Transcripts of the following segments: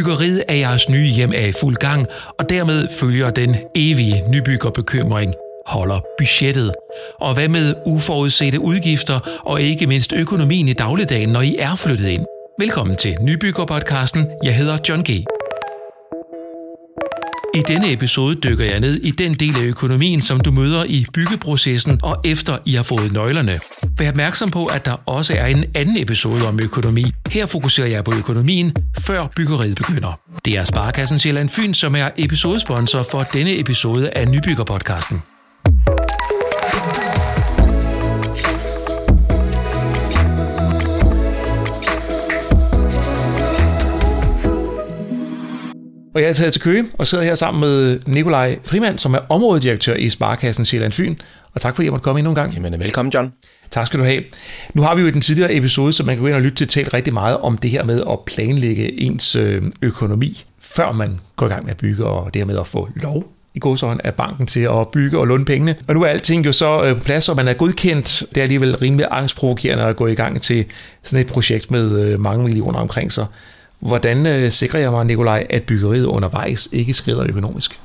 Byggeriet af jeres nye hjem er i fuld gang, og dermed følger den evige nybyggerbekymring. Holder budgettet? Og hvad med uforudsete udgifter og ikke mindst økonomien i dagligdagen, når I er flyttet ind? Velkommen til Nybyggerpodcasten. Jeg hedder John G. I denne episode dykker jeg ned i den del af økonomien, som du møder i byggeprocessen og efter I har fået nøglerne. Vær opmærksom på, at der også er en anden episode om økonomi. Her fokuserer jeg på økonomien, før byggeriet begynder. Det er Sparkassen Sjælland Fyn, som er episodesponsor for denne episode af Nybyggerpodcasten. Og jeg er taget til Køge og sidder her sammen med Nikolaj Frimand, som er områdedirektør i Sparkassen Sjælland Fyn. Og tak fordi jeg måtte komme endnu en gang. Jamen, velkommen John. Tak skal du have. Nu har vi jo i den tidligere episode, som man kan gå ind og lytte til, talt rigtig meget om det her med at planlægge ens øh, økonomi, før man går i gang med at bygge, og det her med at få lov i godsøjen af banken til at bygge og låne pengene. Og nu er alting jo så øh, på plads, og man er godkendt. Det er alligevel rimelig angstprovokerende at gå i gang til sådan et projekt med øh, mange millioner omkring sig. Hvordan øh, sikrer jeg mig, Nikolaj, at byggeriet undervejs ikke skrider økonomisk?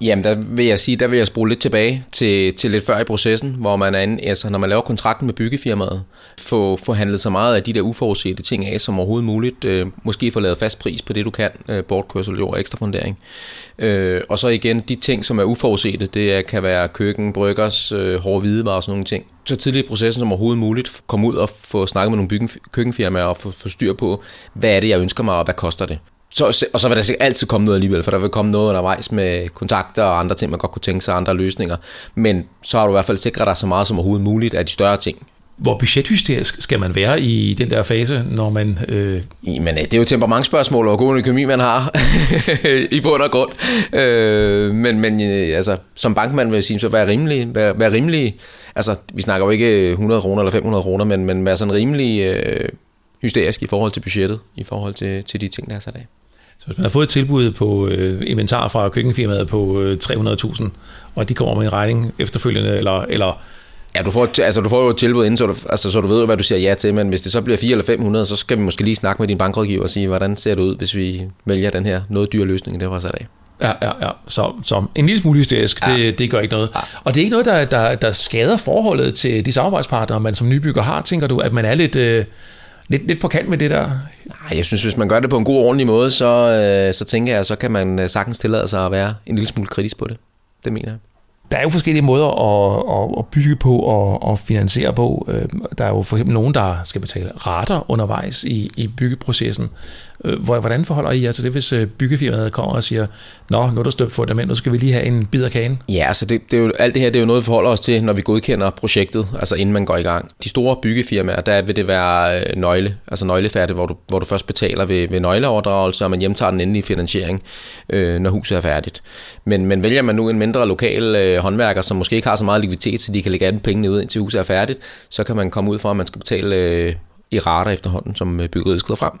Jamen, der vil jeg sige, der vil jeg spole lidt tilbage til, til lidt før i processen, hvor man er, altså, når man laver kontrakten med byggefirmaet, få, få handlet så meget af de der uforudsete ting af som overhovedet muligt. Øh, måske få lavet fast pris på det, du kan, øh, bortkørsel, jord, ekstra fundering. Øh, og så igen, de ting, som er uforudsete, det er, kan være køkken, bryggers, øh, hårde hvidevarer og sådan nogle ting. Så tidligt i processen som overhovedet muligt, komme ud og få snakket med nogle byggen, køkkenfirmaer og få, få styr på, hvad er det, jeg ønsker mig, og hvad koster det. Så, og så vil der sikkert altid komme noget alligevel, for der vil komme noget undervejs med kontakter og andre ting, man godt kunne tænke sig, andre løsninger. Men så har du i hvert fald sikret dig så meget som overhovedet muligt af de større ting. Hvor budgethysterisk skal man være i den der fase, når man... Øh... Jamen, det er jo temperamentsspørgsmål og god økonomi, man har i bund og grund. Øh, men men øh, altså, som bankmand vil jeg sige, så vær rimelig. Vær, vær rimelig. Altså, vi snakker jo ikke 100 kroner eller 500 kroner, men, men vær sådan rimelig øh, hysterisk i forhold til budgettet, i forhold til, til de ting, der er sat af. Så hvis man har fået et tilbud på øh, inventar fra køkkenfirmaet på øh, 300.000, og de kommer med en regning efterfølgende, eller, eller Ja, du får, altså, du får jo et tilbud inden, så du, altså, så du ved hvad du siger ja til, men hvis det så bliver 4 eller 500, så skal vi måske lige snakke med din bankrådgiver og sige, hvordan ser det ud, hvis vi vælger den her noget dyre løsning, det var sat af. Ja, ja, ja. Så, så en lille smule hysterisk, ja. det, det gør ikke noget. Ja. Og det er ikke noget, der, der, der skader forholdet til de samarbejdspartnere, man som nybygger har, tænker du, at man er lidt... Øh, lidt, lidt på kant med det der? Nej, jeg synes, hvis man gør det på en god og ordentlig måde, så, øh, så tænker jeg, så kan man øh, sagtens tillade sig at være en lille smule kritisk på det. Det mener jeg. Der er jo forskellige måder at, at, bygge på og, og finansiere på. Øh, der er jo for eksempel nogen, der skal betale rater undervejs i, i byggeprocessen. Øh, hvordan forholder I jer til det, hvis øh, byggefirmaet kommer og siger, Nå, nu er der støbt fundament, nu skal vi lige have en bid af kagen? Ja, altså det, det er jo, alt det her det er jo noget, vi forholder os til, når vi godkender projektet, altså inden man går i gang. De store byggefirmaer, der vil det være øh, nøgle, altså nøglefærdigt, hvor du, hvor du først betaler ved, ved nøgleoverdragelse, og man hjemtager den endelige finansiering, øh, når huset er færdigt. Men, men vælger man nu en mindre lokal øh, håndværker, som måske ikke har så meget likviditet, så de kan lægge alle pengene ud, indtil huset er færdigt, så kan man komme ud for, at man skal betale øh, i rater efterhånden, som byggeriet skrider frem.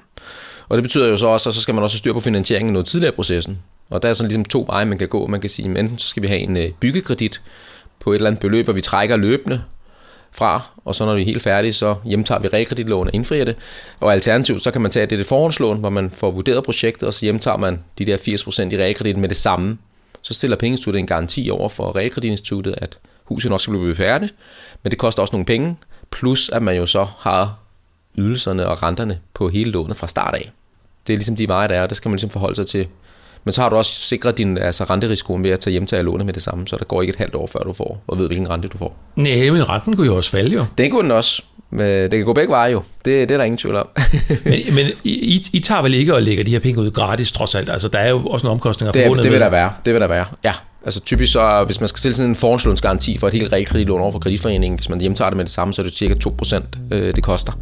Og det betyder jo så også, at så skal man også styre på finansieringen noget tidligere i processen. Og der er sådan ligesom to veje, man kan gå. Man kan sige, at enten så skal vi have en øh, byggekredit på et eller andet beløb, hvor vi trækker løbende fra, og så når vi er helt færdige, så hjemtager vi realkreditlån og indfrier det. Og alternativt, så kan man tage det, det forhåndslån, hvor man får vurderet projektet, og så hjemtager man de der 80% i realkreditten med det samme. Så stiller pengeinstituttet en garanti over for realkreditinstituttet, at huset nok skal blive færdigt, men det koster også nogle penge, plus at man jo så har ydelserne og renterne på hele lånet fra start af. Det er ligesom de veje, der er, og det skal man ligesom forholde sig til. Men så har du også sikret din altså renterisikoen ved at tage hjem til at låne med det samme, så der går ikke et halvt år, før du får, og ved, hvilken rente du får. Nej, men renten kunne jo også falde jo. Det kunne den også. Men det kan gå begge veje jo. Det, det er der ingen tvivl om. men men I, I tager vel ikke og lægger de her penge ud gratis, trods alt? Altså, der er jo også nogle omkostninger det, forbundet det vil der være. Det vil der være, ja. Altså typisk så, hvis man skal stille sådan en forhåndslånsgaranti for et helt realkreditlån over for kreditforeningen, hvis man hjemtager det med det samme, så er det cirka 2% øh, det koster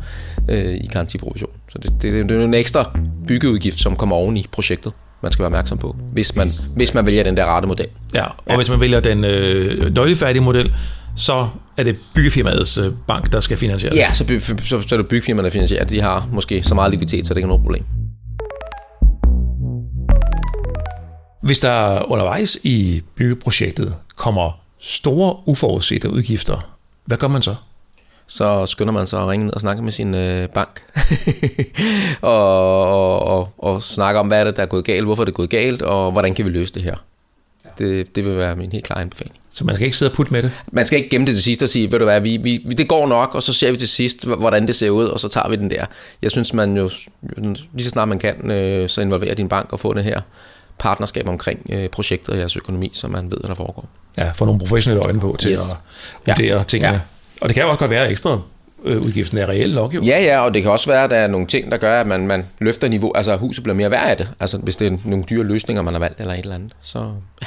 øh, i garantiprovision. Så det, det, det er en ekstra byggeudgift, som kommer oven i projektet man skal være opmærksom på, hvis man, hvis man vælger den der rette model. Ja, og ja. hvis man vælger den øh, nøglefærdige model, så er det byggefirmaets øh, bank, der skal finansiere det. Ja, så, by, så, så er det byggefirmaet, der finansierer De har måske så meget likviditet, så det ikke er noget problem. Hvis der undervejs i byggeprojektet kommer store uforudsete udgifter, hvad gør man så? så skynder man sig at ringe ned og snakke med sin øh, bank. og, og, og, og snakke om, hvad er det, der er gået galt, hvorfor er det gået galt, og hvordan kan vi løse det her. Det, det vil være min helt klare anbefaling. Så man skal ikke sidde og putte med det? Man skal ikke gemme det til sidst og sige, ved du hvad, vi, vi, det går nok, og så ser vi til sidst, hvordan det ser ud, og så tager vi den der. Jeg synes, man jo, lige så snart man kan, øh, så involverer din bank og få det her partnerskab omkring øh, projektet og jeres økonomi, så man ved, hvad der foregår. Ja, få nogle professionelle øjne på til yes. at vurdere ja. tingene. Ja. Og det kan jo også godt være ekstra øh, udgiften er reelt nok jo. Ja, ja, og det kan også være, at der er nogle ting, der gør, at man, man løfter niveau, altså huset bliver mere værd af det, altså hvis det er nogle dyre løsninger, man har valgt eller et eller andet. Så ja.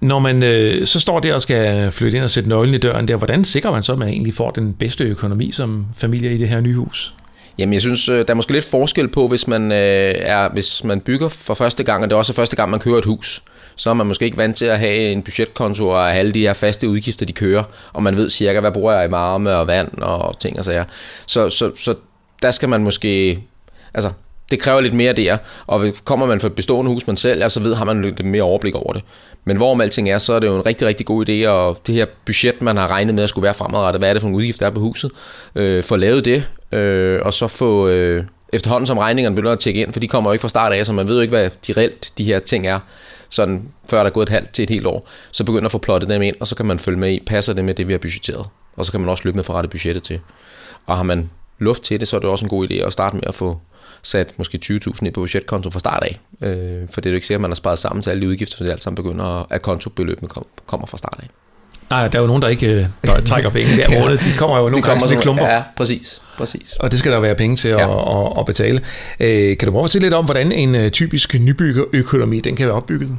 Når man øh, så står der og skal flytte ind og sætte nøglen i døren der, hvordan sikrer man så, at man egentlig får den bedste økonomi som familie i det her nye hus? Jamen, jeg synes, øh, der er måske lidt forskel på, hvis man, øh, er, hvis man bygger for første gang, og det er også første gang, man kører et hus. Så er man måske ikke vant til at have en budgetkonto og alle de her faste udgifter, de kører, og man ved cirka, hvad bruger jeg i varme og vand og ting og sager. Så, så, så der skal man måske... Altså, det kræver lidt mere der, og kommer man fra et bestående hus, man sælger, så ved, har man lidt mere overblik over det. Men hvorom alting er, så er det jo en rigtig, rigtig god idé, og det her budget, man har regnet med at skulle være fremadrettet, hvad er det for en udgift, der er på huset, øh, få lavet det, øh, og så få, øh, efterhånden som regningerne begynder at tjekke ind, for de kommer jo ikke fra start af, så man ved jo ikke, hvad de reelt de her ting er, sådan før der er gået et halvt til et helt år, så begynder at få plottet dem ind, og så kan man følge med i, passer det med det, vi har budgetteret, og så kan man også løbe med forrette budgettet til. Og har man luft til det, så er det også en god idé at starte med at få sat måske 20.000 ind på budgetkonto fra start af. Øh, for det er jo ikke sikkert, at man har sparet sammen til alle de udgifter, for det alt sammen begynder, at kontobeløbene kommer fra start af. Nej, der er jo nogen, der ikke øh, der trækker penge hver måned. De kommer jo nogle de gange sådan klumper. Ja, præcis, præcis. Og det skal der være penge til at, ja. at, at betale. Øh, kan du prøve at fortælle lidt om, hvordan en øh, typisk nybyggerøkonomi den kan være opbygget?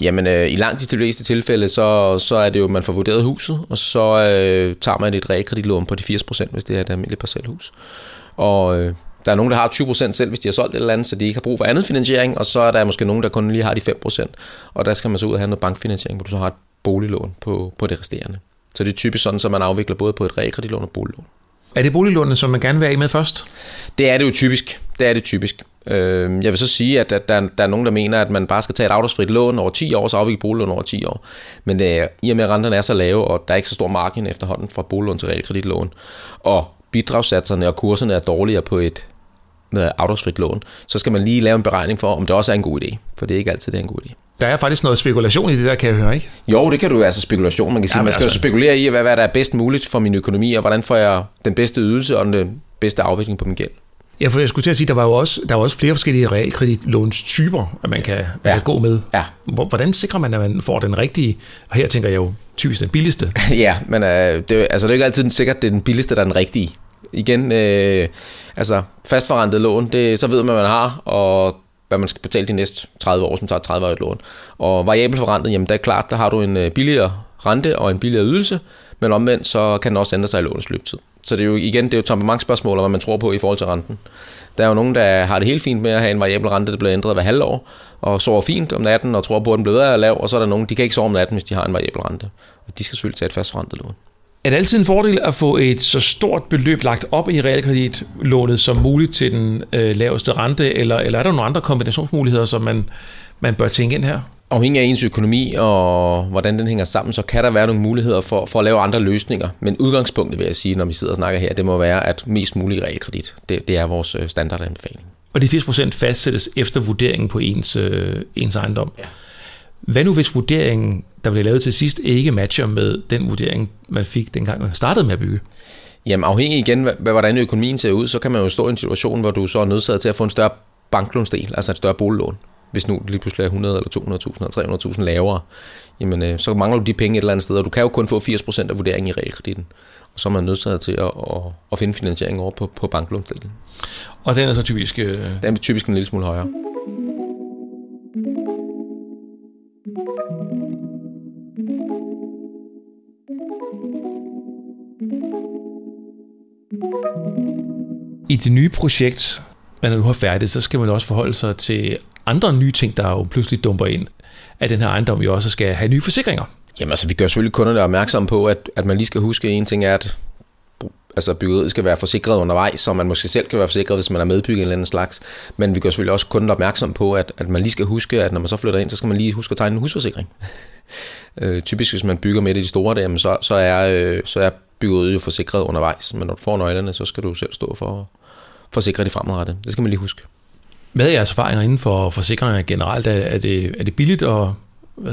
Jamen, i langt de fleste tilfælde, så, så er det jo, at man får vurderet huset, og så øh, tager man et realkreditlån på de 80%, hvis det er et almindeligt parcelhus. Og øh, der er nogen, der har 20% selv, hvis de har solgt et eller andet, så de ikke har brug for andet finansiering, og så er der måske nogen, der kun lige har de 5%, og der skal man så ud og have noget bankfinansiering, hvor du så har et boliglån på, på det resterende. Så det er typisk sådan, at man afvikler både på et realkreditlån og boliglån. Er det boliglånet, som man gerne vil have med først? Det er det jo typisk. Det er det typisk. Øhm, jeg vil så sige, at der, der er nogen, der mener, at man bare skal tage et afdragsfrit lån over 10 år, så afvikle boliglån over 10 år. Men det er, i og med, at renterne er så lave, og der er ikke så stor margin efterhånden fra boliglån til realkreditlån, og bidragssatserne og kurserne er dårligere på et afdragsfrit lån, så skal man lige lave en beregning for, om det også er en god idé. For det er ikke altid, det er en god idé. Der er faktisk noget spekulation i det der, kan jeg høre, ikke? Jo, det kan du altså spekulation. Man kan sige, ja, man skal altså... spekulere i, hvad, hvad der er bedst muligt for min økonomi, og hvordan får jeg den bedste ydelse og den bedste afvikling på min gæld. Ja, for jeg skulle til at sige, der var jo også, der var også flere forskellige realkreditlånstyper, at man kan, ja. man kan gå med. Ja. Hvordan sikrer man, at man får den rigtige, og her tænker jeg jo typisk den billigste? ja, men øh, det, altså, det er ikke altid sikkert, at det er den billigste, der er den rigtige. Igen, øh, altså fastforrentet lån, det, så ved man, hvad man har, og hvad man skal betale de næste 30 år, som tager 30 år et lån. Og variabel forrentet, jamen der er klart, der har du en øh, billigere rente og en billigere ydelse, men omvendt så kan den også ændre sig i lånets løbetid. Så det er jo igen, det er jo temperamentsspørgsmål, hvad man tror på i forhold til renten. Der er jo nogen, der har det helt fint med at have en variabel rente, der bliver ændret hver halvår, og sover fint om natten og tror på, at den bliver lav, og så er der nogen, de kan ikke sove om natten, hvis de har en variabel rente. Og de skal selvfølgelig tage et fast forrentet lån. Er det altid en fordel at få et så stort beløb lagt op i realkreditlånet som muligt til den øh, laveste rente, eller, eller er der nogle andre kombinationsmuligheder, som man, man bør tænke ind her? Afhængig af ens økonomi og hvordan den hænger sammen, så kan der være nogle muligheder for, for at lave andre løsninger. Men udgangspunktet vil jeg sige, når vi sidder og snakker her, det må være, at mest mulig realkredit, det, det er vores øh, standardanbefaling. Og de 80% fastsættes efter vurderingen på ens, øh, ens ejendom? Ja. Hvad nu hvis vurderingen, der blev lavet til sidst, ikke matcher med den vurdering, man fik dengang man startede med at bygge? Jamen afhængig igen, hvordan økonomien ser ud, så kan man jo stå i en situation, hvor du så er nødsaget til at få en større banklånsdel, altså et større boliglån. Hvis nu lige pludselig er 100 eller 200.000 eller 300.000 lavere, jamen øh, så mangler du de penge et eller andet sted, og du kan jo kun få 80% af vurderingen i realkreditten. Og så er man nødsaget til at, at, at finde finansiering over på, på banklånsdelen. Og den er så typisk... Øh... Den er typisk en lille smule højere. Det nye projekt, man nu har færdigt, så skal man også forholde sig til andre nye ting, der jo pludselig dumper ind, at den her ejendom jo også skal have nye forsikringer. Jamen altså, vi gør selvfølgelig kunderne opmærksom på, at, at man lige skal huske, at en ting er, at altså byggeriet skal være forsikret undervejs, så man måske selv kan være forsikret, hvis man er medbygget en eller anden slags. Men vi gør selvfølgelig også kunden opmærksom på, at, at man lige skal huske, at når man så flytter ind, så skal man lige huske at tegne en husforsikring. øh, typisk hvis man bygger med det i de store, der, så, så, er, øh, så er byggeriet jo forsikret undervejs, men når du får nøglerne, så skal du selv stå for forsikre det fremadrettet. Det skal man lige huske. Hvad er jeres erfaringer inden for forsikringer generelt? Er, er, det, er det billigt at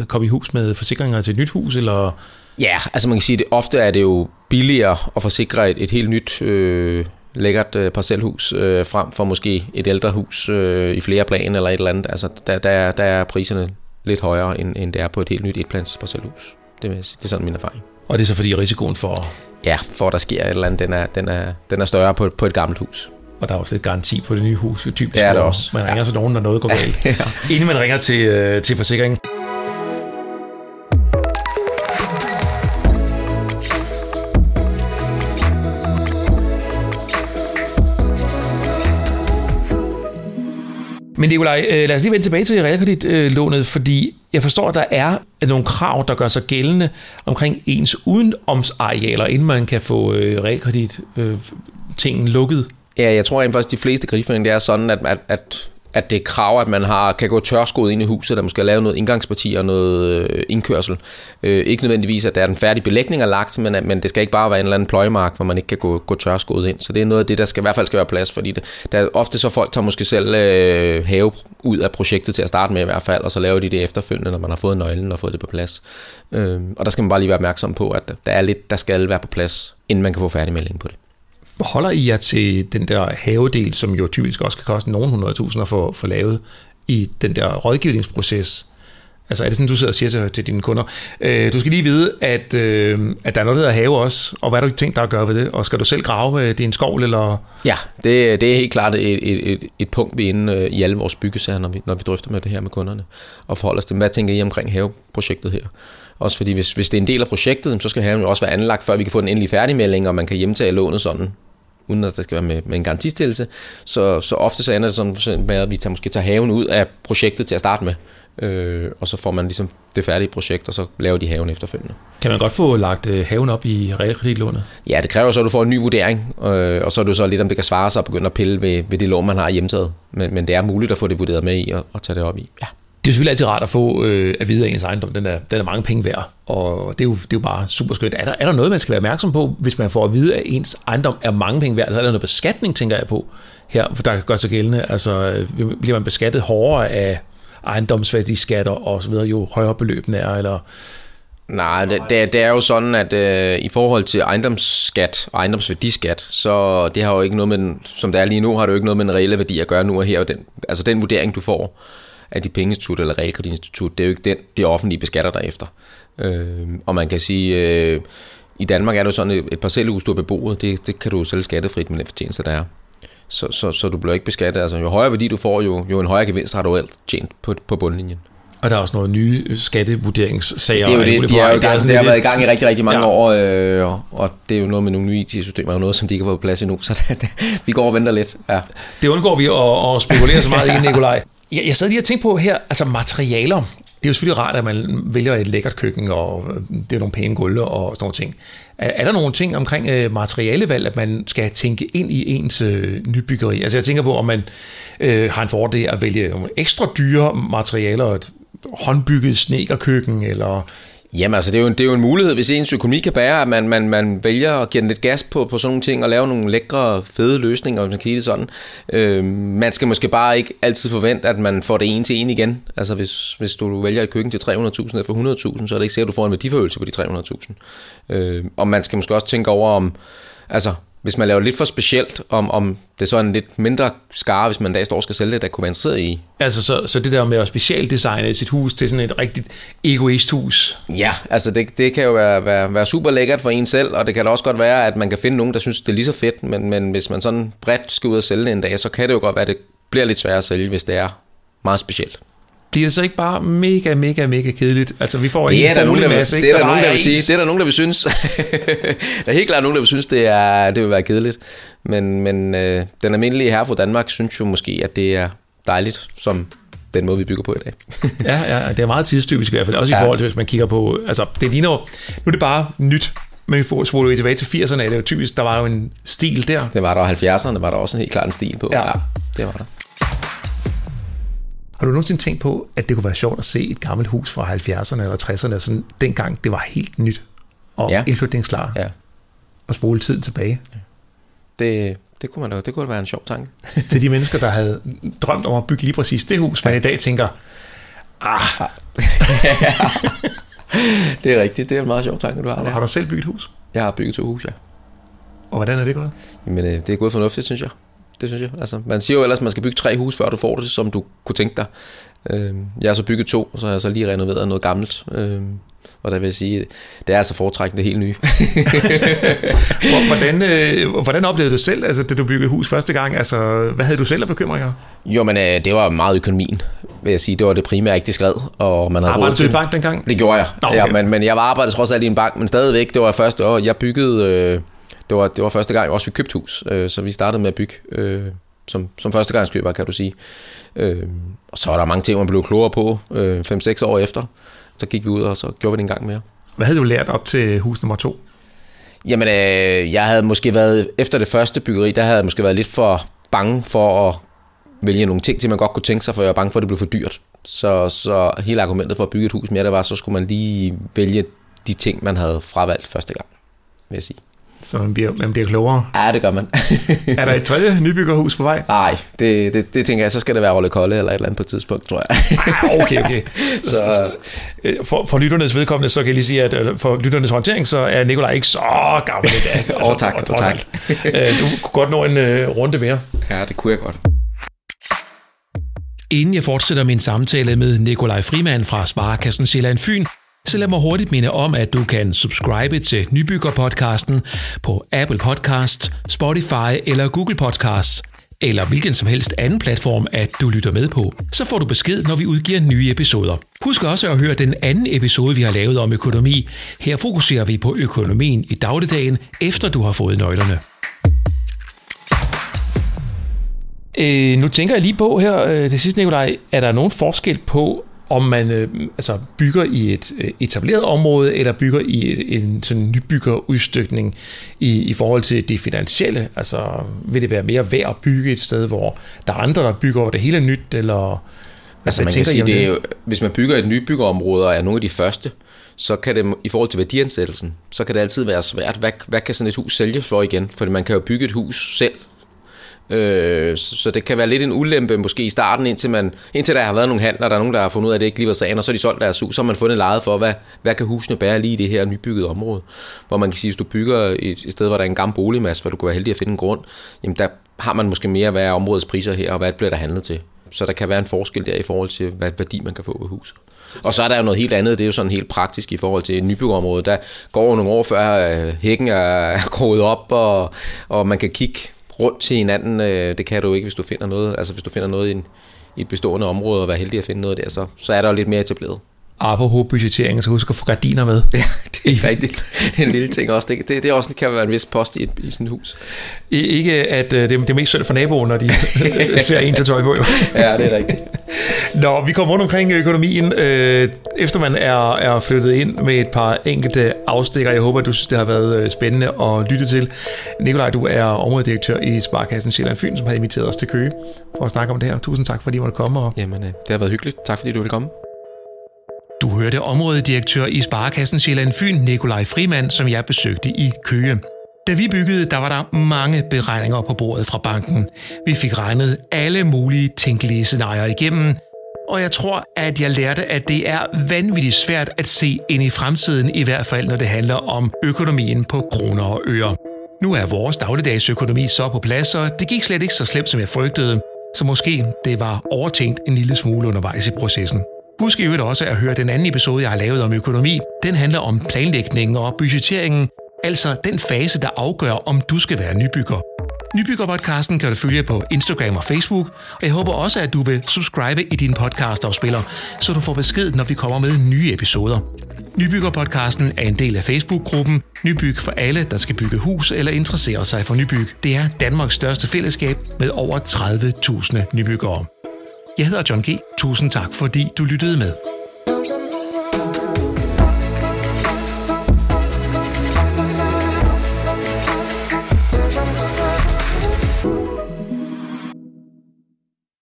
komme i hus med forsikringer til et nyt hus, eller... Ja, altså man kan sige, at ofte er det jo billigere at forsikre et, et helt nyt øh, lækkert øh, parcelhus øh, frem for måske et ældre hus øh, i flere plan eller et eller andet. Altså der, der, er, der er priserne lidt højere, end, end det er på et helt nyt etplans parcelhus. Det, det er sådan min erfaring. Og det er så fordi risikoen for... Ja, for at der sker et eller andet, den er, den er, den er større på, på et gammelt hus. Og der er også lidt garanti på det nye hus, jo typisk. Det er det også. Man ringer ja. til nogen, når noget går galt. ja. Inden man ringer til, øh, til forsikringen. Men Nikolaj, øh, lad os lige vende tilbage til realkreditlånet, fordi jeg forstår, at der er nogle krav, der gør sig gældende omkring ens udenomsarealer, inden man kan få øh, realkredit øh, tingen lukket. Ja, jeg tror faktisk, de fleste krigsføring, det er sådan, at, at, at at det kræver, krav, at man har, kan gå tørskoet ind i huset, der måske lave noget indgangsparti og noget øh, indkørsel. Øh, ikke nødvendigvis, at der er den færdige belægning er lagt, men, men det skal ikke bare være en eller anden pløjemark, hvor man ikke kan gå, gå tørskoet ind. Så det er noget af det, der skal, i hvert fald skal være plads, fordi det, der er ofte så folk tager måske selv øh, have ud af projektet til at starte med i hvert fald, og så laver de det efterfølgende, når man har fået nøglen og fået det på plads. Øh, og der skal man bare lige være opmærksom på, at der er lidt, der skal være på plads, inden man kan få færdigmelding på det holder I jer til den der havedel, som jo typisk også kan koste nogle hundrede tusinder for, for lavet i den der rådgivningsproces? Altså er det sådan, du sidder og siger til, til dine kunder, øh, du skal lige vide, at, øh, at der er noget, der hedder have også, og hvad har du tænkt dig at gøre ved det? Og skal du selv grave med din skovl, eller? Ja, det, det er helt klart et, et, et, et punkt, vi er inde øh, i alle vores byggesager, når vi, når vi drøfter med det her med kunderne, og forholder os til, hvad tænker I omkring haveprojektet her? Også fordi hvis, hvis det er en del af projektet, så skal haven jo også være anlagt, før vi kan få den endelige færdigmelding, og man kan hjemtage lånet sådan uden at der skal være med, med en garantistillelse. Så, så ofte så ender det sådan med, at vi tager, måske tager haven ud af projektet til at starte med, øh, og så får man ligesom det færdige projekt, og så laver de haven efterfølgende. Kan man godt få lagt øh, haven op i realkreditlånet? Ja, det kræver så, at du får en ny vurdering, øh, og så er det så lidt, om det kan svare sig at begynde at pille ved, ved det lån, man har hjemtaget. Men, men det er muligt at få det vurderet med i og, og tage det op i. Ja er selvfølgelig altid rart at få øh, at vide, at ens ejendom den er, den er mange penge værd, og det er jo, det er jo bare super skønt. Er der, er der noget, man skal være opmærksom på, hvis man får at vide, at ens ejendom er mange penge værd? Så er der noget beskatning, tænker jeg på, her, for der kan gøre sig gældende. Altså, øh, bliver man beskattet hårdere af ejendomsværdiskatter og så videre, jo højere beløbene er, eller Nej, det, det, det er jo sådan, at øh, i forhold til ejendomsskat og ejendomsværdiskat, så det har jo ikke noget med den, som det er lige nu, har det jo ikke noget med den reelle værdi at gøre nu og her. Den, altså den vurdering, du får, af de pengeinstitut eller realkreditinstitut, det er jo ikke den, de offentlige beskatter der efter. Øh, og man kan sige, øh, i Danmark er det jo sådan, et, et parcelhus, du har beboet, det, det kan du selv skattefrit med den fortjeneste, der er. Så, så, så du bliver ikke beskattet. Altså, jo højere værdi du får, jo, jo en højere gevinst har du alt tjent på, på bundlinjen. Og der er også nogle nye skattevurderingssager. Det er jo det, de er jo gang, det har været i gang i rigtig, rigtig mange ja. år, øh, og det er jo noget med nogle nye IT-systemer, og noget, som de ikke har fået plads endnu, så det, det, vi går og venter lidt. Ja. Det undgår vi at, at spekulere så meget i, Nikolaj. Jeg, jeg sad lige og tænkte på her, altså materialer. Det er jo selvfølgelig rart, at man vælger et lækkert køkken, og øh, det er nogle pæne gulve og sådan nogle ting. Er, er der nogle ting omkring øh, materialevalg, at man skal tænke ind i ens øh, nybyggeri? Altså jeg tænker på, om man øh, har en fordel at vælge ekstra dyre materialer, et håndbygget snekerkøkken, eller Jamen altså, det er, jo en, det er jo en mulighed, hvis ens økonomi kan bære, at man, man, man vælger at give den lidt gas på, på sådan nogle ting, og lave nogle lækre, fede løsninger, hvis man kan det sådan. Øh, man skal måske bare ikke altid forvente, at man får det ene til en igen. Altså, hvis, hvis du vælger et køkken til 300.000 eller for 100.000, så er det ikke sikkert, at du får en værdiforøgelse på de 300.000. Øh, og man skal måske også tænke over, om, altså, hvis man laver lidt for specielt, om, om det er så en lidt mindre skare, hvis man en dag står og skal sælge det, der kunne være interesseret i. Altså, så, så det der med at specialdesigne sit hus til sådan et rigtigt egoisthus? Ja, altså det, det kan jo være, være, være super lækkert for en selv, og det kan da også godt være, at man kan finde nogen, der synes, det er lige så fedt, men, men hvis man sådan bredt skal ud og sælge det en dag, så kan det jo godt være, at det bliver lidt sværere at sælge, hvis det er meget specielt bliver det så ikke bare mega, mega, mega kedeligt? Altså, vi får det er der nogen, der, masse, ikke? Det er der, der nogen, der vil sige. Det er der nogen, der vil synes. der er helt klart nogen, der vil synes, det, er, det vil være kedeligt. Men, men øh, den almindelige herre fra Danmark synes jo måske, at det er dejligt, som den måde, vi bygger på i dag. ja, ja, det er meget tidstypisk i hvert fald. Også ja. i forhold til, hvis man kigger på... Altså, det ligner Nu er det bare nyt. Men spoler vi tilbage til 80'erne, er det jo typisk, der var jo en stil der. Det var der, og 70'erne var der også en helt klart en stil på. Ja, ja det var der. Har du nogensinde tænkt på, at det kunne være sjovt at se et gammelt hus fra 70'erne eller 60'erne, sådan dengang det var helt nyt og ja. indflytningsklar? Ja. at spole tiden tilbage. Det, det kunne, man da, det kunne da være en sjov tanke. til de mennesker, der havde drømt om at bygge lige præcis det hus, men ja. i dag tænker, ah. det er rigtigt, det er en meget sjov tanke, du har der. Har du selv bygget hus? Jeg har bygget to hus, ja. Og hvordan er det gået? Jamen, øh, det er gået fornuftigt, synes jeg. Det synes jeg. Altså, man siger jo ellers, at man skal bygge tre hus, før du får det, som du kunne tænke dig. Øh, jeg har så bygget to, og så har jeg så lige renoveret noget gammelt. Øh, og der vil jeg sige, det er altså foretrækkende det helt nye. hvordan, øh, hvordan oplevede du selv, altså, da du byggede hus første gang? Altså, hvad havde du selv af bekymringer? Jo, men øh, det var meget økonomien, vil jeg sige. Det var det primære, ikke det skred. Og man havde Arbejdede du i bank dengang? Det gjorde jeg. Nå, okay. ja, men, men jeg var arbejdet trods alt i en bank, men stadigvæk, det var første år, jeg byggede... Øh, det var, det var første gang, også vi købte hus, øh, så vi startede med at bygge øh, som, som første gang kan du sige. Øh, og så var der mange ting, man blev klogere på øh, 5-6 år efter så gik vi ud, og så gjorde vi det en gang mere. Hvad havde du lært op til hus nummer to? Jamen, øh, jeg havde måske været, efter det første byggeri, der havde jeg måske været lidt for bange for at vælge nogle ting til, man godt kunne tænke sig, for jeg var bange for, at det blev for dyrt. Så, så hele argumentet for at bygge et hus mere, det var, så skulle man lige vælge de ting, man havde fravalgt første gang, vil jeg sige. Så man bliver, man bliver klogere? Ja, det gør man. er der et tredje nybyggerhus på vej? Nej, det, det, det tænker jeg, så skal det være Rolle Kolle eller et eller andet på et tidspunkt, tror jeg. ah, okay, okay. så, så, øh, for, for lytternes vedkommende, så kan jeg lige sige, at øh, for lytternes håndtering, så er Nikolaj ikke så gammel i dag. oh, tak, og, tak. Øh, du kunne godt nå en uh, runde mere. Ja, det kunne jeg godt. Inden jeg fortsætter min samtale med Nikolaj Frimand fra Sparekassen Sjælland Fyn, så lad mig hurtigt minde om, at du kan subscribe til Nybygger-podcasten på Apple Podcast, Spotify eller Google Podcasts, eller hvilken som helst anden platform, at du lytter med på. Så får du besked, når vi udgiver nye episoder. Husk også at høre den anden episode, vi har lavet om økonomi. Her fokuserer vi på økonomien i dagligdagen, efter du har fået nøglerne. Øh, nu tænker jeg lige på her øh, til sidst, Nikolaj, er der nogen forskel på, om man øh, altså bygger i et øh, etableret område, eller bygger i et, en sådan nybyggerudstykning i, i forhold til det finansielle. Altså vil det være mere værd at bygge et sted, hvor der er andre, der bygger, hvor det hele nyt, eller... Altså man kan sige, det er jo, hvis man bygger et nybyggerområde og er nogle af de første, så kan det i forhold til værdiansættelsen, så kan det altid være svært. Hvad, hvad kan sådan et hus sælge for igen? Fordi man kan jo bygge et hus selv, Øh, så det kan være lidt en ulempe måske i starten, indtil, man, indtil der har været nogle handler, der er nogen, der har fundet ud af, at det ikke lige var sagen, og så er de solgt deres hus, så har man fundet lejet for, hvad, hvad kan husene bære lige i det her nybyggede område. Hvor man kan sige, hvis du bygger et, et sted, hvor der er en gammel boligmasse, hvor du kan være heldig at finde en grund, jamen der har man måske mere, hvad er områdets priser her, og hvad bliver der handlet til. Så der kan være en forskel der i forhold til, hvad værdi man kan få ved huset. Og så er der jo noget helt andet, det er jo sådan helt praktisk i forhold til nybyggeområdet. Der går nogle år før øh, hækken er groet op, og, og man kan kigge rundt til hinanden. Øh, det kan du ikke, hvis du finder noget. Altså hvis du finder noget i, en, i et bestående område, og være heldig at finde noget der, så, så er der jo lidt mere etableret. Apropos budgettering, så husk at få gardiner med. Ja, det er rigtigt. en lille ting også. Det, det, det også kan være en vis post i, et, i sådan et hus. I, ikke at øh, det, det er mest synd for naboen, når de ser en til tøj på. Jo. ja, det er rigtigt. Nå, vi kommer rundt omkring økonomien, øh, efter man er, er flyttet ind med et par enkelte afstikker. Jeg håber, at du synes, det har været øh, spændende at lytte til. Nikolaj, du er områdedirektør i Sparkassen Sjælland Fyn, som har inviteret os til Køge for at snakke om det her. Tusind tak, fordi du måtte komme. Og... Jamen, det har været hyggeligt. Tak, fordi du ville komme. Du hørte områdedirektør i Sparekassen Sjælland Fyn, Nikolaj Frimand, som jeg besøgte i Køge. Da vi byggede, der var der mange beregninger på bordet fra banken. Vi fik regnet alle mulige tænkelige scenarier igennem, og jeg tror, at jeg lærte, at det er vanvittigt svært at se ind i fremtiden, i hvert fald når det handler om økonomien på kroner og øre. Nu er vores dagligdags økonomi så på plads, og det gik slet ikke så slemt, som jeg frygtede, så måske det var overtænkt en lille smule undervejs i processen. Husk i øvrigt også at høre den anden episode, jeg har lavet om økonomi. Den handler om planlægningen og budgetteringen, altså den fase, der afgør, om du skal være nybygger. Nybyggerpodcasten kan du følge på Instagram og Facebook, og jeg håber også, at du vil subscribe i din podcastafspiller, så du får besked, når vi kommer med nye episoder. Nybyggerpodcasten er en del af Facebook-gruppen Nybyg for alle, der skal bygge hus eller interessere sig for nybyg. Det er Danmarks største fællesskab med over 30.000 nybyggere. Jeg hedder John G. Tusind tak, fordi du lyttede med.